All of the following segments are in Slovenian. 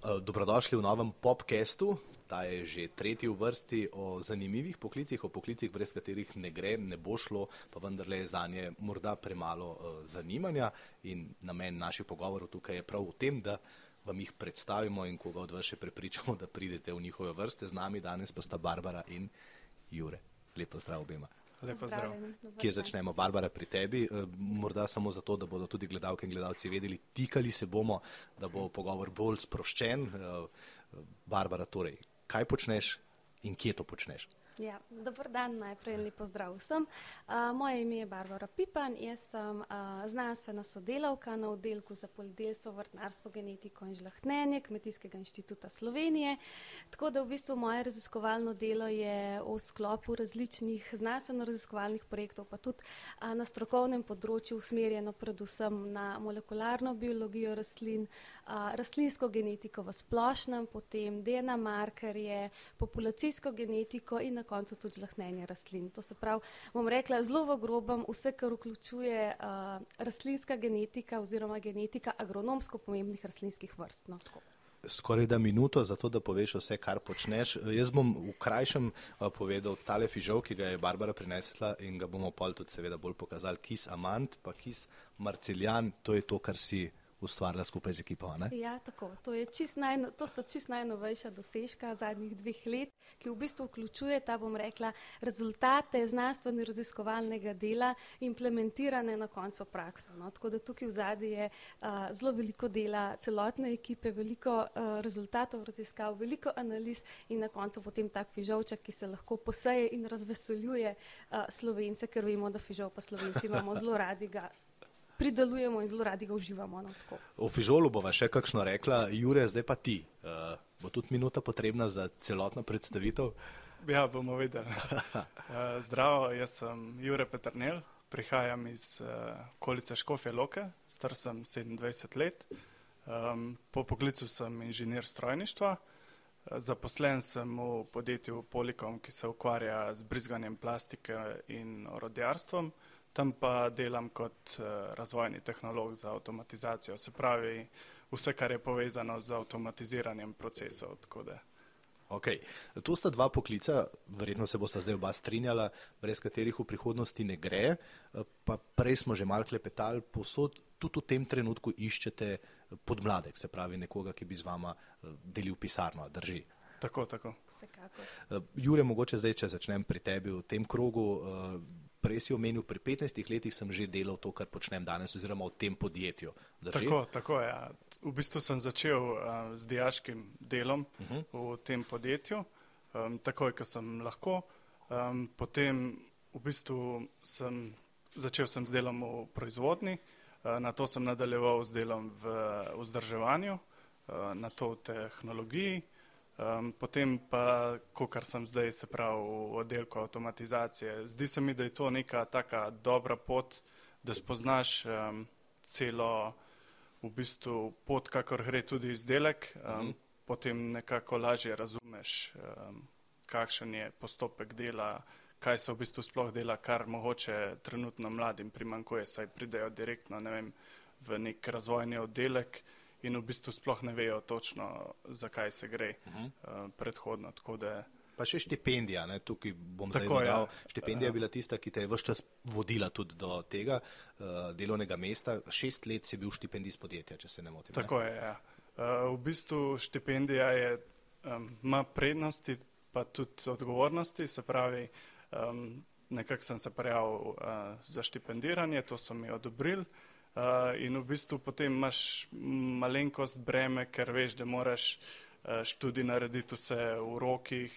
Eh, dobrodošli v novem popkestu. Ta je že tretji v vrsti o zanimivih poklicih, o poklicih, brez katerih ne gre, ne bo šlo, pa vendarle je za nje morda premalo uh, zanimanja. In namen naših pogovorov tukaj je prav v tem, da vam jih predstavimo in koga od vas še prepričamo, da pridete v njihove vrste. Z nami danes pa sta Barbara in Jure. Lepo zdrav obema. Lepo zdrav. Kje začnemo, Barbara, pri tebi? Eh, morda samo zato, da bodo tudi gledalke in gledalci vedeli, tikali se bomo, da bo pogovor bolj sproščen. Eh, Barbara, torej, kaj počneš in kje to počneš? Ja, dober dan, najprej lepo zdrav vsem. Uh, moje ime je Barbara Pipan, jaz sem uh, znanstvena sodelavka na oddelku za poljedelstvo, vrtnarstvo, genetiko in žlahtnenje Kmetijskega inštituta Slovenije. Tako da v bistvu moje raziskovalno delo je v sklopu različnih znanstveno-raziskovalnih projektov, pa tudi uh, na strokovnem področju usmerjeno predvsem na molekularno biologijo rastlin, uh, rastlinsko genetiko v splošnem, potem DNA markerje, populacijsko genetiko in na koncu tudi žlahnenje rastlin. To se pravi, bom rekla, zelo v grobem vse, kar vključuje uh, rastlinska genetika oziroma genetika agronomsko pomembnih rastlinskih vrst. No, Skoraj da minuto za to, da poveš vse, kar počneš. Jaz bom v krajšem povedal tale fižol, ki ga je Barbara prinesla in ga bomo pol tudi seveda bolj pokazali. Kis amant, pa kis marceljan, to je to, kar si ustvarila skupaj z ekipo. Ne? Ja, tako. To, čist najno, to sta čist najnovejša dosežka zadnjih dveh let, ki v bistvu vključuje ta, bom rekla, rezultate znanstveno raziskovalnega dela implementirane na koncu v prakso. No? Tako da tukaj v zadnji je uh, zelo veliko dela celotne ekipe, veliko uh, rezultatov raziskav, veliko analiz in na koncu potem tak fižolček, ki se lahko poseje in razveseljuje uh, slovence, ker vemo, da fižol pa slovenci imamo zelo radi ga pridelujemo in zelo radi ga uživamo. No, o fižolu bova še kakšno rekla, Jure, zdaj pa ti. Uh, bo tudi minuta potrebna za celotno predstavitev? Ja, bomo videli. uh, zdravo, jaz sem Jure Petrnel, prihajam iz uh, okolice Škofje Loke, star sem 27 let. Um, po poklicu sem inženir strojništva. Zaposlen sem v podjetju Polikom, ki se ukvarja z brizganjem plastike in orodjarstvom. Uh, tam pa delam kot uh, razvojni tehnolog za avtomatizacijo, se pravi vse, kar je povezano z avtomatiziranjem procesov. Okay. To sta dva poklica, verjetno se bosta zdaj oba strinjala, brez katerih v prihodnosti ne gre. Eh, pa prej smo že malo klepetali, posod tudi v tem trenutku iščete podmladek, se pravi nekoga, ki bi z vama eh, delil pisarno, drži. Tako, tako. Jure, mogoče zdaj, če začnem pri tebi v tem krogu. Prej si omenil, pri 15 letih sem že delal to, kar počnem danes, oziroma v tem podjetju. Drži? Tako, tako je. Ja. V bistvu sem začel uh, z diaškim delom uh mhm. -huh. v tem podjetju, um, takoj, ko sem lahko. Um, potem v bistvu sem začel sem s delom v proizvodni, uh, na to sem nadaljeval s delom v vzdrževanju, uh, na to v tehnologiji. Um, potem pa, kar sem zdaj, se pravi, v oddelku avtomatizacije. Zdi se mi, da je to neka taka dobra pot, da spoznaš um, celo v bistvu pot, kakor gre tudi izdelek, um, mm -hmm. potem nekako lažje razumeš, um, kakšen je postopek dela, kaj se v bistvu sploh dela, kar mogoče trenutno mladim primankuje, saj pridejo direktno ne vem, v nek razvojni oddelek in v bistvu sploh ne vejo točno, zakaj se gre uh -huh. uh, predhodno. Pa še štipendija, ne? tukaj bom zdaj dodal. Ja. Štipendija je bila tista, ki te je vse čas vodila tudi do tega uh, delovnega mesta. Šest let si bil štipendist podjetja, če se ne motim. Tako ne? je, ja. Uh, v bistvu štipendija je, um, ima prednosti, pa tudi odgovornosti, se pravi, um, nekako sem se prijavil uh, za štipendiranje, to so mi odobrili. Uh, in v bistvu potem imaš malenkost breme, ker veš, da moraš uh, študij narediti vse v rokih,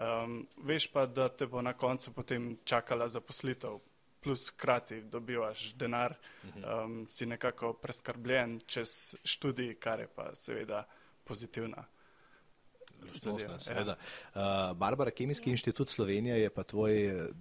um, veš pa, da te bo na koncu potem čakala zaposlitev, plus krati dobivaš denar, um, si nekako preskrbljen čez študij, kar je pa seveda pozitivna. Lastnostne, seveda. Ja. Uh, Barbara, Kemijski ja. inštitut Slovenije je pa tvoj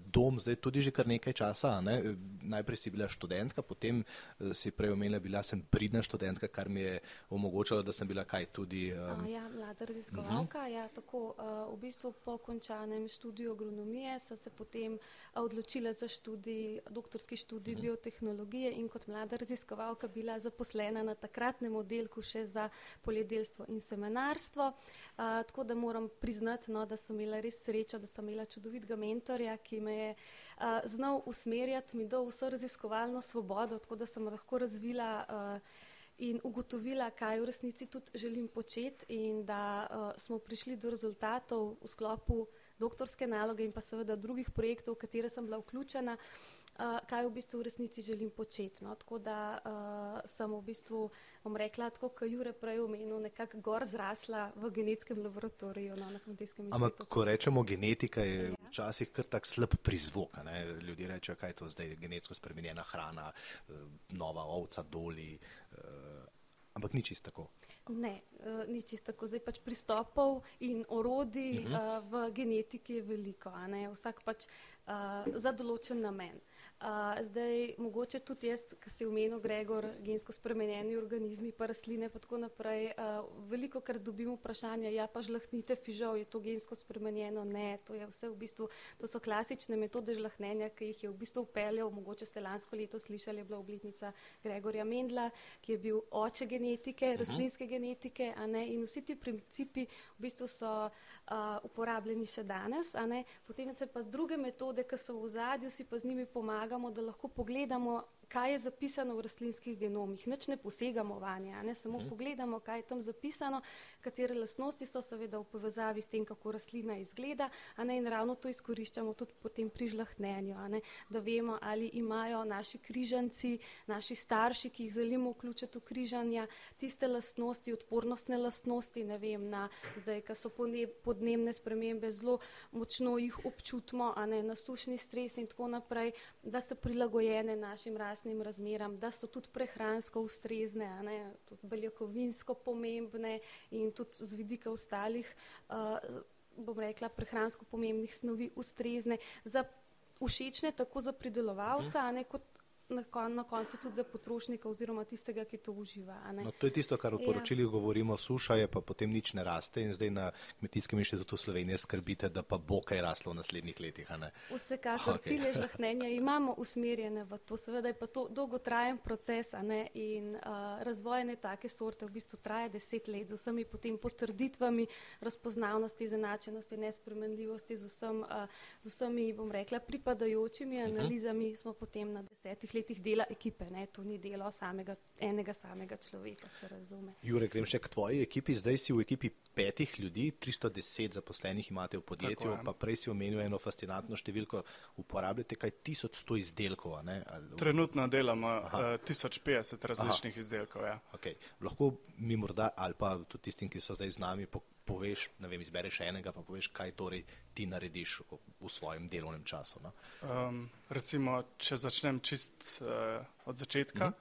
dom zdaj tudi že kar nekaj časa. Ne? Najprej si bila študentka, potem uh, si prej omenila, bila sem pridna študentka, kar mi je omogočalo, da sem bila kaj tudi. Um... Uh, ja, mlada raziskovalka. Uh -huh. ja, tako, uh, v bistvu po končanem študiju agronomije sem se potem uh, odločila za študij, doktorski študij uh mhm. -huh. biotehnologije in kot mlada raziskovalka bila zaposlena na takratnem oddelku še za poljedelstvo in semenarstvo. Uh, tako da moram priznati, no, da sem imela res srečo, da sem imela čudovitega mentorja, ki me je uh, znal usmerjati, mi dal vso raziskovalno svobodo, tako da sem lahko razvila uh, in ugotovila, kaj v resnici tudi želim početi in da uh, smo prišli do rezultatov v sklopu doktorske naloge in pa seveda drugih projektov, v katere sem bila vključena. Uh, kaj v bistvu v resnici želim početi. No? Tako da uh, sem v bistvu, bom rekla, tako kot Jure prej omenil, nekako gor zrasla v genetskem laboratoriju no, na kmetijskem inštitutu. Ampak, ko rečemo genetika, je ja. včasih kar tak slab prizvok. Ne? Ljudje rečejo, kaj je to zdaj genetsko spremenjena hrana, nova ovca doli. Uh, ampak ni čisto tako. Ne, uh, ni čisto tako. Zdaj pač pristopov in orodij uh -huh. uh, v genetiki je veliko. Vsak pač uh, za določen namen. Uh, zdaj, mogoče tudi jaz, ki si omenil, Gregor, gensko spremenjeni organizmi, pa rastline, pa tako naprej. Uh, veliko krat dobimo vprašanje, ja, pa žlahnite fižol, je to gensko spremenjeno? Ne, to je vse v bistvu, to so klasične metode žlahnenja, ki jih je v bistvu upeljal, mogoče ste lansko leto slišali, je bila obletnica Gregorja Mendla, ki je bil oče genetike, uh mhm. rastlinske genetike, a ne, in vsi ti principi v bistvu so uh, uporabljeni še danes, a ne, potem se pa z druge metode, ki so v zadju, si pa z njimi pomagajo pomagamo, da lahko pogledamo kaj je zapisano v rastlinskih genomih. Nič ne posegamo vanje, ne samo mhm. -huh. pogledamo, kaj je tam zapisano, katere lastnosti so seveda v povezavi s tem, kako rastlina izgleda, a ne in ravno to izkoriščamo tudi potem pri žlahnenju, da vemo, ali imajo naši križanci, naši starši, ki jih želimo vključiti v križanja, tiste lastnosti, odpornostne lastnosti, ne vem, na zdaj, ko so podnebne spremembe zelo močno jih občutimo, a ne na sušni stres in tako naprej, da so prilagojene našim časnim razmeram, da so tudi prehransko ustrezne, ne, tudi beljakovinsko pomembne in tudi z vidika ostalih, uh, bom rekla, prehransko pomembnih snovi ustrezne za všečne tako za pridelovalca, ne, kot na, kon, na koncu tudi za potrošnika oziroma tistega, ki to uživa. No, to je tisto, kar v ja. poročilih ja. govorimo, suša je pa potem nič ne raste in zdaj na Kmetijskem inštitutu Slovenije skrbite, da pa bo kaj raslo v naslednjih letih. Vsekakor okay. cilje žlahnenja imamo usmerjene v to, seveda je pa to dolgotrajen proces in uh, razvoj ene take sorte v bistvu traja deset let z vsemi potem potrditvami razpoznavnosti, zanačenosti, nespremenljivosti, z, vsem, uh, z vsemi, bom rekla, pripadajočimi mhm. analizami uh -huh. smo potem na desetih letih letih dela ekipe, ne? to ni delo samega, enega samega človeka, se razume. Jure, grem še k tvoji ekipi. Zdaj si v ekipi petih ljudi, 310 zaposlenih imate v podjetju, Tako, pa prej si omenil eno fascinantno številko, uporabljate kaj 1100 izdelkov. Ali... Trenutno delamo uh, 1050 različnih Aha. izdelkov. Ja. Okay. Lahko mi morda, ali pa tudi tistim, ki so zdaj z nami, poveš, ne vem, izbereš enega, pa poveš, kaj torej ti narediš v svojem delovnem času. No? Um, recimo, če začnem čist uh, od začetka,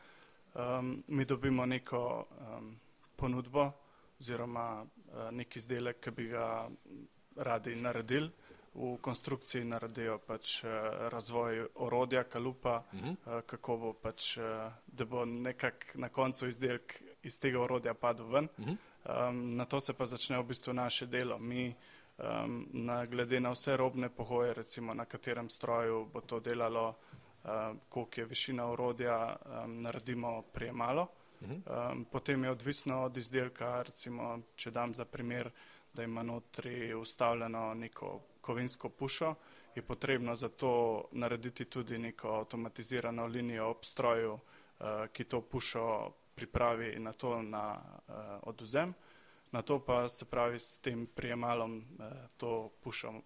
um, mi dobimo neko um, ponudbo oziroma uh, nek izdelek, ki bi ga radi naredili. V konstrukciji naredijo pač uh, razvoj orodja, kalupa, uh -huh. uh, kako bo pač, uh, da bo nekak na koncu izdelek iz tega orodja padel ven. Uh -huh. Um, na to se pa začne v bistvu naše delo. Mi, um, na, glede na vse robne pogoje, recimo na katerem stroju bo to delalo, um, koliko je višina urodja, um, naredimo premalo. Um, potem je odvisno od izdelka, recimo, če dam za primer, da ima notri ustavljeno neko kovinsko pušo, je potrebno za to narediti tudi neko avtomatizirano linijo ob stroju, uh, ki to pušo pripravi na to na uh, oduzem. Na to pa se pravi s tem prijemalom uh, to pušo uh,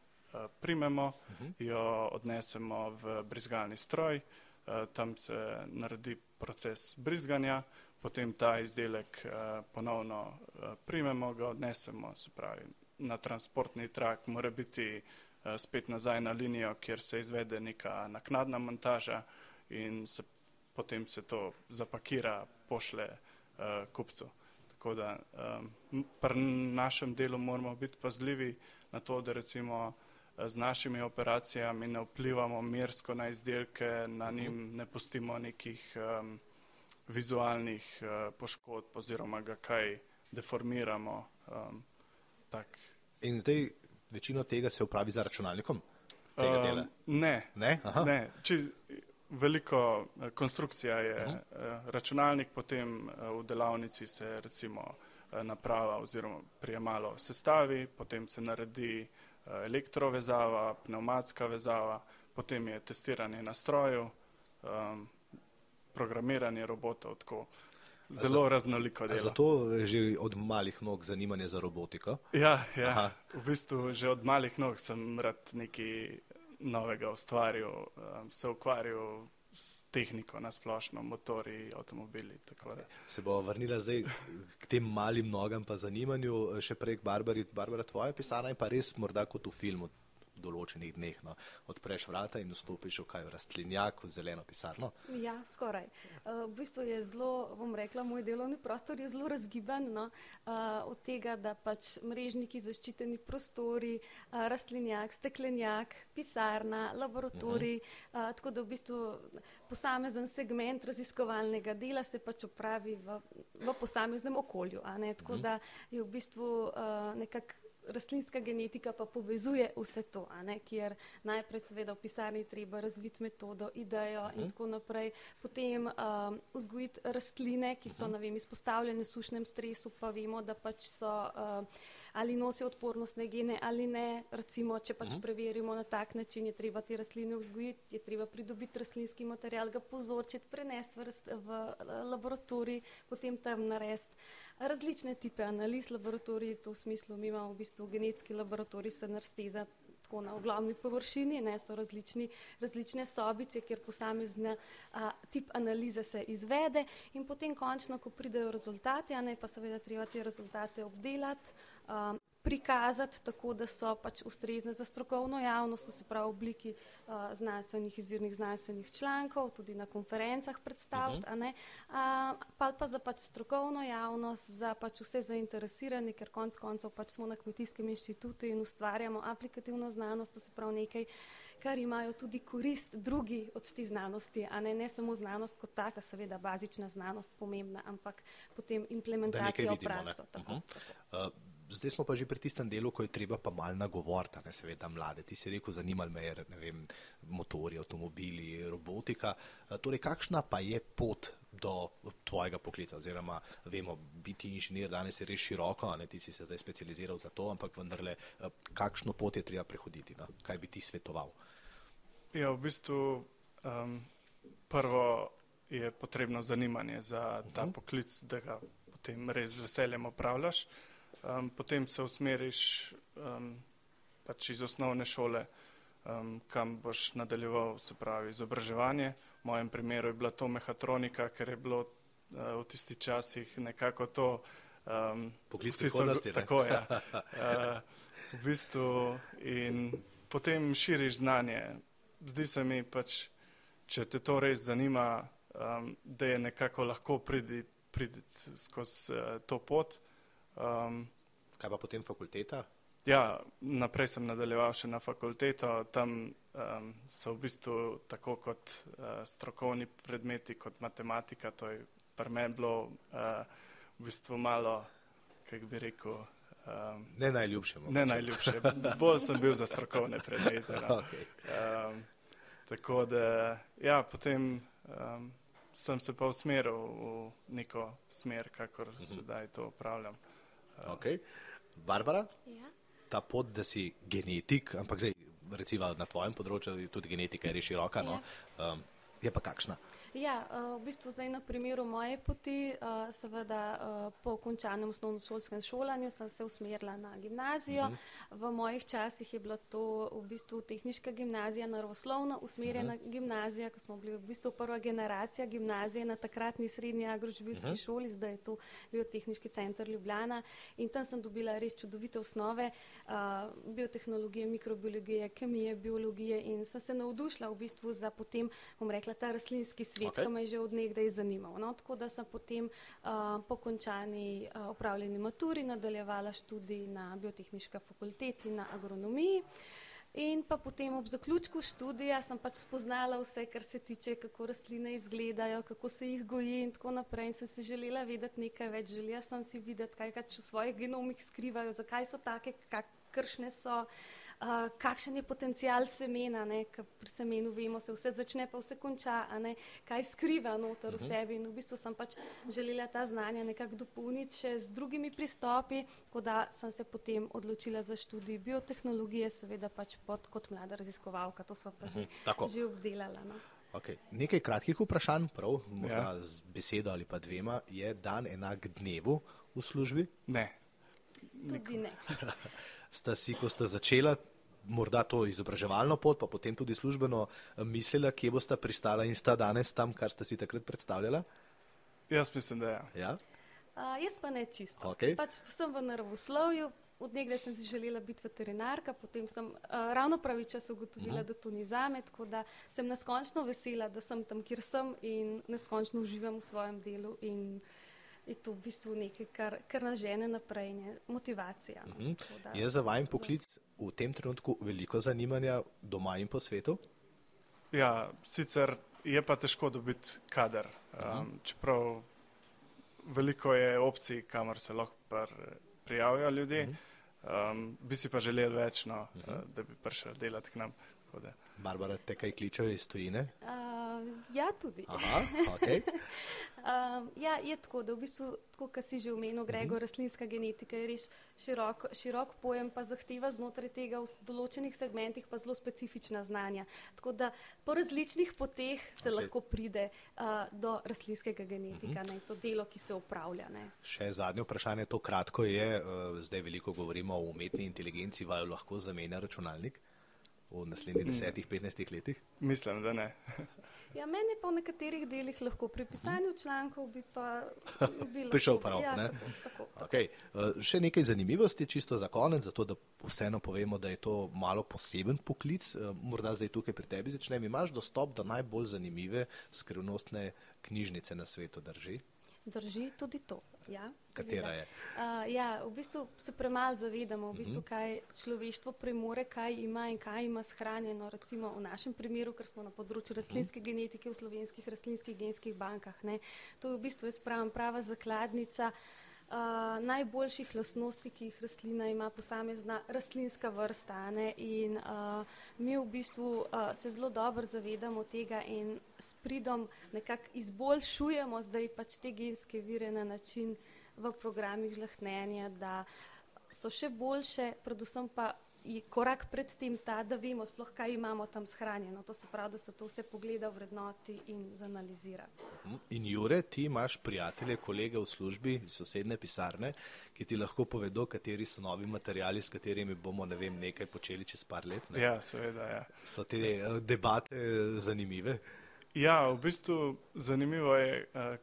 primemo, uh mhm. -huh. jo odnesemo v brizgalni stroj, uh, tam se naredi proces brizganja, potem ta izdelek uh, ponovno uh, primemo, ga odnesemo, se pravi na transportni trak, mora biti uh, spet nazaj na linijo, kjer se izvede neka naknadna montaža in se potem se to zapakira, pošle uh, kupcu. Tako da um, pri našem delu moramo biti pazljivi na to, da recimo z našimi operacijami ne vplivamo mersko na izdelke, na njim ne pustimo nekih um, vizualnih uh, poškodb oziroma ga kaj deformiramo. Um, In zdaj večino tega se upravi za računalnikom? Uh, ne. ne? ne. Čiz, veliko uh, konstrukcija je uh -huh. uh, računalnik, potem uh, v delavnici se recimo naprava oziroma prijemalo sestavi, potem se naredi elektrovezava, pneumatska vezava, potem je testiranje na stroju, um, programiranje robotov. Tako. Zelo raznoliko delo. Zato je že od malih nog zanimanje za robotiko? Ja, ja. v bistvu že od malih nog sem rad nekaj novega ustvaril, um, se ukvarjal s tehniko na splošno, motori, avtomobili. Se bo vrnila zdaj k tem malim nogam pa zanimanju, še prej k Barbari. Barbara, tvoja pisarna je pa res morda kot v filmu, določenih dneh. No. Odpreš vrata in vstopiš v kaj, v rastlinjak, v zeleno pisarno. Ja, skoraj. Uh, v bistvu je zelo, bom rekla, moj delovni prostor je zelo razgiban. No. Uh, od tega, da pač mrežniki, zaščiteni prostori, uh, rastlinjak, steklenjak, pisarna, laboratorij. Uh -huh. uh, tako da v bistvu posamezen segment raziskovalnega dela se pač opravi v, v posameznem okolju. Tako uh -huh. da je v bistvu nekako rastlinska genetika pa povezuje vse to, kjer najprej seveda v pisarni treba razviti metodo, idejo uh -huh. in mhm. tako naprej, potem um, vzgojiti rastline, ki so uh -huh. vem, izpostavljene sušnem stresu, pa vemo, da pač so uh, ali nosijo odpornostne gene ali ne. Recimo, če pač uh mhm. -huh. preverimo na tak način, je treba te rastline vzgojiti, je treba pridobiti rastlinski material, ga pozorčiti, prenesti v, v laboratorij, potem tam narediti različne type analiz laboratorij, to v smislu mi imamo v bistvu genetski laboratorij, se narsteza tako na glavni površini, ne so različni, različne sobice, kjer posamezna a, tip analize se izvede in potem končno, ko pridejo rezultati, a ne pa seveda treba te rezultate obdelati, a, prikazati tako, da so pač ustrezne za strokovno javnost, to se pravi v obliki uh, znanstvenih izvirnih znanstvenih člankov, tudi na konferencah predstaviti, uh -huh. uh, pa, pa za pač strokovno javnost, za pač vse zainteresirane, ker konc koncev pač smo na kmetijskem inštitutu in ustvarjamo aplikativno znanost, to se pravi nekaj, kar imajo tudi korist drugi od te znanosti, a ne, ne samo znanost kot taka, seveda bazična znanost pomembna, ampak potem implementacija v prakso. Tako, uh -huh. tako. Uh, zdaj smo pa že pri tistem delu, ko je treba pa mal nagovoriti, ne seveda mlade. Ti si rekel, zanimali me je, ne vem, motori, avtomobili, robotika. Torej, kakšna pa je pot do tvojega poklica? Oziroma, vemo, biti inženir danes je res široko, ne ti si se zdaj specializiral za to, ampak vendarle, kakšno pot je treba prehoditi? No? Kaj bi ti svetoval? Ja, v bistvu um, prvo je potrebno zanimanje za ta uh -huh. poklic, da ga potem res z veseljem opravljaš um, potem se usmeriš um, pač iz osnovne šole, um, kam boš nadaljeval, se pravi, izobraževanje. V mojem primeru je bila to mehatronika, ker je bilo uh, v tistih časih nekako to. Um, Poklicni hodnosti. Tako je. Ja. Uh, v bistvu in potem širiš znanje. Zdi se mi pač, če te to res zanima, um, da je nekako lahko priditi pridit skozi uh, to pot. Um, Kaj pa potem fakulteta? Ja, naprej sem nadaljeval še na fakulteto. Tam um, so v bistvu tako kot uh, strokovni predmeti, kot matematika. To je pri meni bilo uh, v bistvu malo, kako bi rekel. Um, ne najljubše. Ne najljubše. Bolj sem bil za strokovne predmete. No. okay. um, tako da, ja, potem. Um, sem se pa usmeril v neko smer, kakor uh mhm. -huh. sedaj to upravljam. Okay. Barbara, ja? ta pot, da si genetik, ampak zdaj, recimo na tvojem področju, tudi genetika je res široka, no? ja. um, je pa kakšna? Ja, uh, v bistvu zdaj na primeru moje poti, uh, seveda uh, po končanem osnovnošolskem šolanju sem se usmerila na gimnazijo. Uh mhm. -huh. V mojih časih je bila to v bistvu tehniška gimnazija, naravoslovno usmerjena uh mhm. -huh. gimnazija, ko smo bili v bistvu prva generacija gimnazije na takratni srednji agroživilski uh mhm. -huh. šoli, zdaj je to biotehniški center Ljubljana in tam sem dobila res čudovite osnove biotehnologije, mikrobiologije, kemije, biologije in sem se navdušila v bistvu za potem, bom rekla, ta rastlinski svet svet, okay. ki me je že odnegdaj zanimal. No, tako da sem potem uh, po končani uh, opravljeni maturi nadaljevala študij na biotehniški fakulteti na agronomiji. In pa potem ob zaključku študija sem pač spoznala vse, kar se tiče, kako rastline izgledajo, kako se jih goji in tako naprej. In sem si želela vedeti nekaj več. Želela sem si videti, kaj pač v svojih genomih skrivajo, zakaj so take, kakršne so, uh, kakšen je potencial semena, ne, ker pri semenu vemo, se vse začne, pa vse konča, a ne, kaj skriva noter v sebi. In v bistvu sem pač želela ta znanja nekako dopolniti še z drugimi pristopi, tako da sem se potem odločila za študij biotehnologije, seveda pač pod, kot mlada raziskovalka, to sva pa že, tako. že obdelala. No. Okay. Nekaj kratkih vprašanj, prav, morda Ja. z besedo ali pa dvema. Je dan enak dnevu v službi? Ne. Tudi ne. Sta si, ko sta začela, morda to izobraževalno pot, pa potem tudi službeno, eh, mislila, kje bosta pristala in sta danes tam, kar sta si takrat predstavljala? Jaz mislim, da je. Ja? Uh, jaz pa ne čisto. Okej. Pač sem v naravoslovju, odnegdaj sem si želela biti veterinarka, potem sem uh, ravno pravi čas ugotovila, uh -huh. da to ni zame, tako da sem neskončno vesela, da sem tam, kjer sem in neskončno uživam v svojem delu. In je to v bistvu nekaj, kar, kar nas žene naprej, ne? motivacija. no. Hm? Tako da- Je za vajen poklic v tem trenutku veliko zanimanja doma in po svetu? Ja, sicer je pa težko dobiti kader. Um, čeprav veliko je opcij, kamor se lahko pr, prijavijo ljudje, um, bi si pa želeli več, no, uh, da bi prišel delati k nam. Tako da- Barbara, te kaj kličejo iz tujine? Uh, ja, tudi. Aha, okay. Um, ja, je tako, da v bistvu, tako kot si že omenil, Gregor, rastlinska genetika je res širok, širok pojem, pa zahteva znotraj tega v določenih segmentih pa zelo specifična znanja. Tako da po različnih poteh se okay. lahko pride uh, do rastlinskega genetika, ne, to delo, ki se upravlja. Ne. Še zadnje vprašanje, to kratko je, uh, zdaj veliko govorimo o umetni inteligenci, vaju lahko zamenja računalnik v naslednjih desetih, petnajstih letih? Mislim, da ne. Ja, meni pa v nekaterih delih lahko pri pisanju člankov bi pa bilo. Prišel rok, ja, ne? tako, tako, tako. Okay. Uh, še nekaj zanimivosti, čisto za konec, zato da vseeno povemo, da je to malo poseben poklic. Uh, morda zdaj tukaj pri tebi začnem. Imaš dostop do najbolj zanimive skrivnostne knjižnice na svetu, drži? Drži tudi to. Ja, Katera seveda. je? Uh, ja, v bistvu se premalo zavedamo, v bistvu, kaj človeštvo premore, kaj ima in kaj ima shranjeno. Recimo v našem primeru, ker smo na področju rastlinske genetike v slovenskih rastlinskih genskih bankah. Ne, to je v bistvu jaz pravim prava zakladnica. Uh, najboljših lastnosti, ki jih rastlina ima, posamezna rastlinska vrsta. Ne? In uh, mi v bistvu uh, se zelo dobro zavedamo tega in s pridom nekako izboljšujemo zdaj pač te genske vire na način v programih žlahtnenja, da so še boljše, predvsem pa je korak pred tem ta, da vemo sploh, kaj imamo tam shranjeno. To se pravi, da se to vse pogleda v vrednoti in zanalizira. Mhm. In Jure, ti imaš prijatelje, kolege v službi iz sosedne pisarne, ki ti lahko povedo, kateri so novi materijali, s katerimi bomo ne vem, nekaj počeli čez par let. Ne? Ja, seveda. Ja. So te eh, debate eh, zanimive? Ja, v bistvu zanimivo je, uh,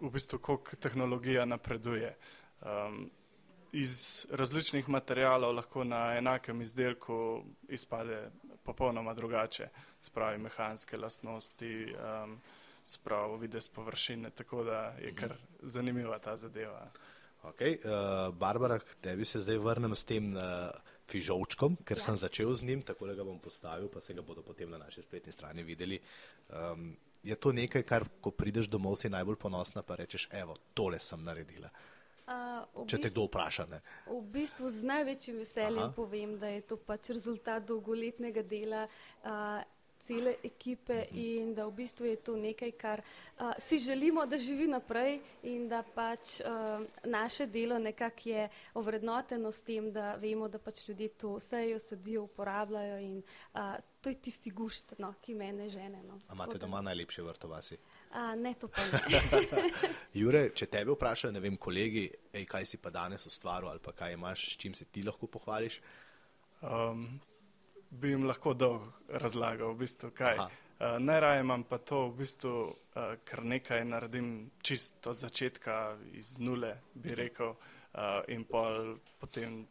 v bistvu, kako tehnologija napreduje. Um, iz različnih materijalov lahko na enakem izdelku izpade popolnoma drugače, spravi mehanske lastnosti, um, spravi videz površine, tako da je kar zanimiva ta zadeva. Okay. Uh, Barbara, k tebi se zdaj vrnem s tem uh, fižolčkom, ker ja. sem začel z njim, tako da ga bom postavil, pa se ga bodo potem na naši spletni strani videli. Um, je to nekaj, kar ko prideš domov, si najbolj ponosna, pa rečeš, evo, tole sem naredila. Uh, v Če te bistvu- kdo vpraša. Ne? V bistvu z največjim veseljem Aha. Povem, da je to pač rezultat dolgoletnega dela uh, cele ekipe uh -huh. in da v bistvu je to nekaj, kar uh, si želimo, da živi naprej in da pač uh, naše delo nekako je ovrednoteno s tem, da vemo, da pač ljudje to sejo, sedijo, uporabljajo in uh, to je tisti gušt, no, ki mene žene. No. A imate doma najlepše vrtovasi? A, ne, to pa ne. Jure, če tebe vprašajo, ne vem, kolegi, ej, kaj si pa danes ustvaril ali pa kaj imaš, s čim se ti lahko pohvališ? Um, bi jim lahko dolg razlagal, v bistvu, kaj. Aha. Uh, najraje imam pa to, v bistvu, uh, kar nekaj naredim čist od začetka, iz nule, bi rekel, uh, in pol potem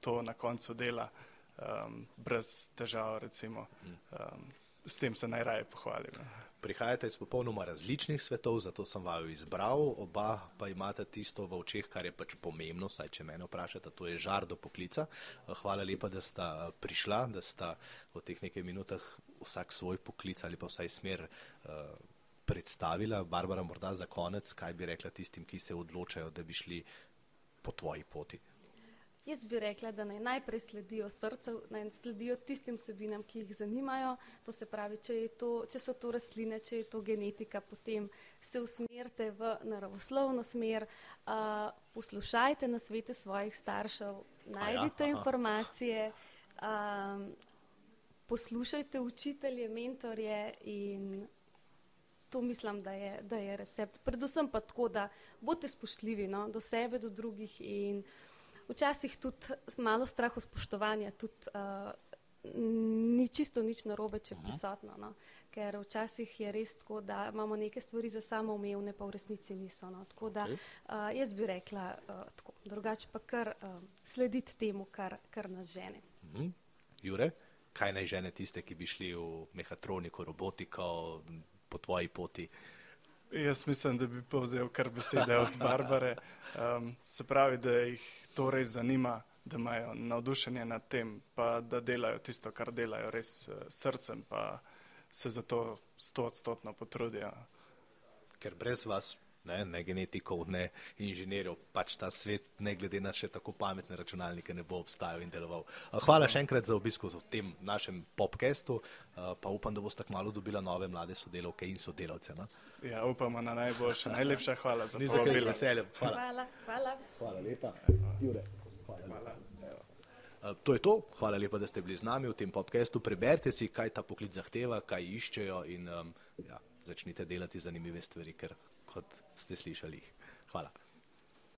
to na koncu dela, um, brez težav, recimo. Um, s tem se najraje pohvalim. Prihajate iz popolnoma različnih svetov, zato sem vaju izbral, oba pa imate tisto v očeh, kar je pač pomembno, saj če mene vprašate, to je žar do poklica. Hvala lepa, da sta prišla, da sta v teh nekaj minutah vsak svoj poklic ali pa vsaj smer uh, predstavila. Barbara, morda za konec, kaj bi rekla tistim, ki se odločajo, da bi šli po tvoji poti? Jaz bi rekla, da naj najprej sledijo srcu, naj sledijo tistim sebinam, ki jih zanimajo. To se pravi, če, to, če so to rastline, če je to genetika, potem se usmerite v naravoslovno smer, uh, poslušajte na svete svojih staršev, najdite ja, informacije, um, poslušajte učitelje, mentorje in to mislim, da je, da je recept. Predvsem pa tako, da bodite spoštljivi no, do sebe, do drugih in včasih tudi malo strahu spoštovanja, tudi uh, ni čisto nič narobe, če je prisotno. No? Ker včasih je res tako, da imamo neke stvari za samoumevne, pa v resnici niso. No? Tako da uh, jaz bi rekla uh, tako, drugače pa kar uh, slediti temu, kar, kar nas žene. Mhm. Jure, kaj naj žene tiste, ki bi šli v mehatroniko, robotiko po tvoji poti? Uh, Jaz mislim, da bi povzel kar besede od Barbare. Um, se pravi, da jih to res zanima, da imajo navdušenje nad tem, pa da delajo tisto, kar delajo res uh, srcem, pa se za to sto odstotno potrudijo. Ker brez vas ne, ne genetikov, ne inženirjev, pač ta svet, ne glede na še tako pametne računalnike, ne bo obstajal in deloval. Hvala še enkrat za obisko v tem našem popkestu, pa upam, da boste kmalo dobila nove mlade sodelavke in sodelavce. No? Ja, upamo na najboljše. Najlepša hvala za to. Ni za veselje. Hvala. Hvala. Hvala. Hvala lepa. Jure. Hvala. hvala. To je to. Hvala lepa, da ste bili z nami v tem podkastu. Preberite si, kaj ta poklic zahteva, kaj iščejo in um, ja, začnite delati zanimive stvari, ker kot ste slišali. Hvala.